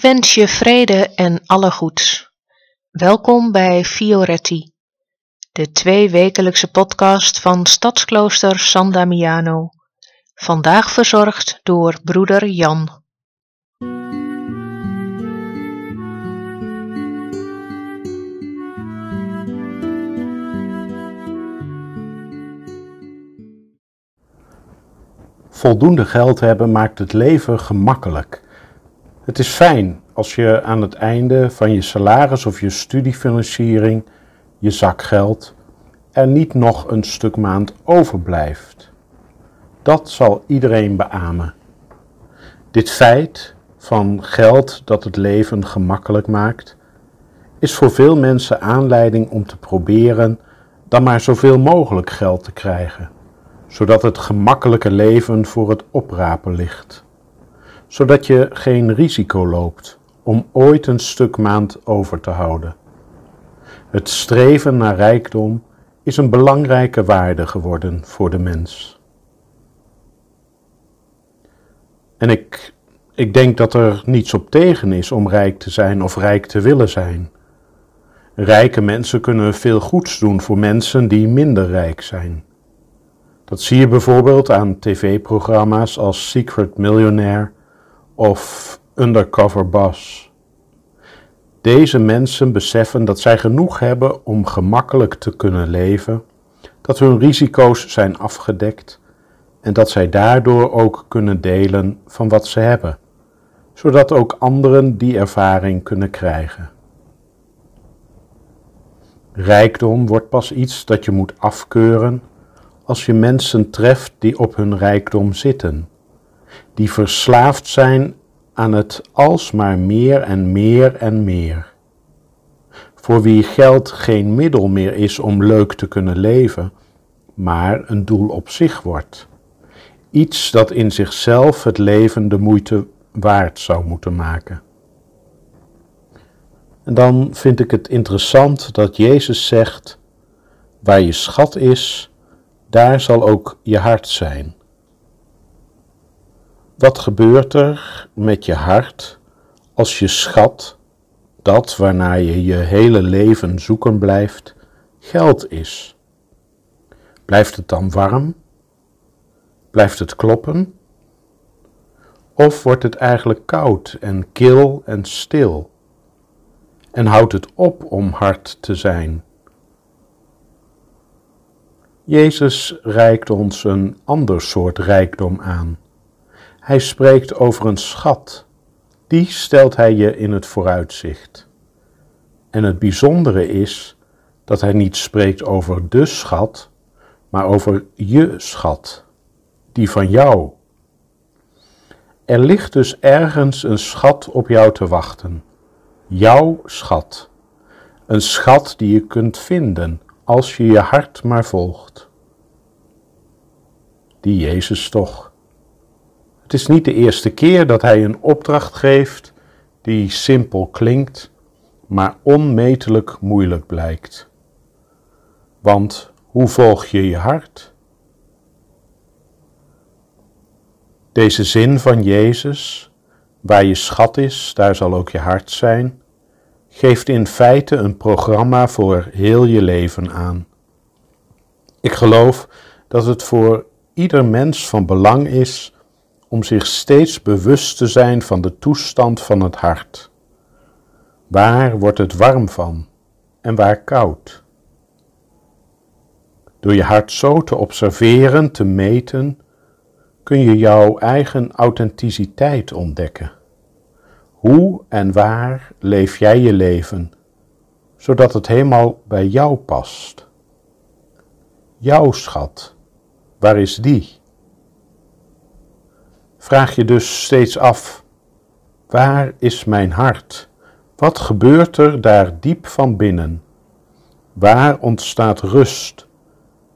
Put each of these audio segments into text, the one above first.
Ik wens je vrede en alle goeds. Welkom bij Fioretti, de tweewekelijkse podcast van Stadsklooster San Damiano. Vandaag verzorgd door broeder Jan. Voldoende geld hebben maakt het leven gemakkelijk. Het is fijn als je aan het einde van je salaris of je studiefinanciering, je zakgeld, er niet nog een stuk maand overblijft. Dat zal iedereen beamen. Dit feit van geld dat het leven gemakkelijk maakt, is voor veel mensen aanleiding om te proberen dan maar zoveel mogelijk geld te krijgen zodat het gemakkelijke leven voor het oprapen ligt, zodat je geen risico loopt om ooit een stuk maand over te houden. Het streven naar rijkdom is een belangrijke waarde geworden voor de mens. En ik, ik denk dat er niets op tegen is om rijk te zijn of rijk te willen zijn. Rijke mensen kunnen veel goeds doen voor mensen die minder rijk zijn. Dat zie je bijvoorbeeld aan tv-programma's als Secret Millionaire of Undercover Boss. Deze mensen beseffen dat zij genoeg hebben om gemakkelijk te kunnen leven, dat hun risico's zijn afgedekt en dat zij daardoor ook kunnen delen van wat ze hebben, zodat ook anderen die ervaring kunnen krijgen. Rijkdom wordt pas iets dat je moet afkeuren als je mensen treft die op hun rijkdom zitten, die verslaafd zijn aan het alsmaar meer en meer en meer. Voor wie geld geen middel meer is om leuk te kunnen leven, maar een doel op zich wordt. Iets dat in zichzelf het leven de moeite waard zou moeten maken. En dan vind ik het interessant dat Jezus zegt: Waar je schat is, daar zal ook je hart zijn. Wat gebeurt er met je hart als je schat, dat waarnaar je je hele leven zoeken blijft, geld is? Blijft het dan warm? Blijft het kloppen? Of wordt het eigenlijk koud en kil en stil? En houdt het op om hard te zijn? Jezus reikt ons een ander soort rijkdom aan. Hij spreekt over een schat. Die stelt hij je in het vooruitzicht. En het bijzondere is dat hij niet spreekt over de schat, maar over je schat, die van jou. Er ligt dus ergens een schat op jou te wachten. Jouw schat. Een schat die je kunt vinden als je je hart maar volgt. Die Jezus toch. Het is niet de eerste keer dat Hij een opdracht geeft die simpel klinkt, maar onmetelijk moeilijk blijkt. Want hoe volg je je hart? Deze zin van Jezus, waar je schat is, daar zal ook je hart zijn, geeft in feite een programma voor heel je leven aan. Ik geloof dat het voor ieder mens van belang is om zich steeds bewust te zijn van de toestand van het hart. Waar wordt het warm van en waar koud? Door je hart zo te observeren, te meten, kun je jouw eigen authenticiteit ontdekken. Hoe en waar leef jij je leven, zodat het helemaal bij jou past? Jouw schat, waar is die? Vraag je dus steeds af, waar is mijn hart? Wat gebeurt er daar diep van binnen? Waar ontstaat rust,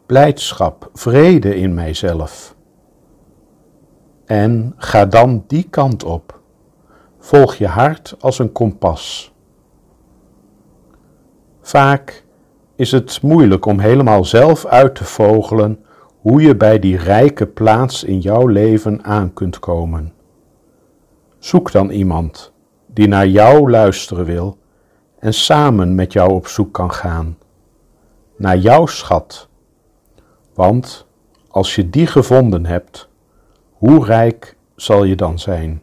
blijdschap, vrede in mijzelf? En ga dan die kant op volg je hart als een kompas. Vaak is het moeilijk om helemaal zelf uit te vogelen hoe je bij die rijke plaats in jouw leven aan kunt komen. Zoek dan iemand die naar jou luisteren wil en samen met jou op zoek kan gaan naar jouw schat. Want als je die gevonden hebt, hoe rijk zal je dan zijn?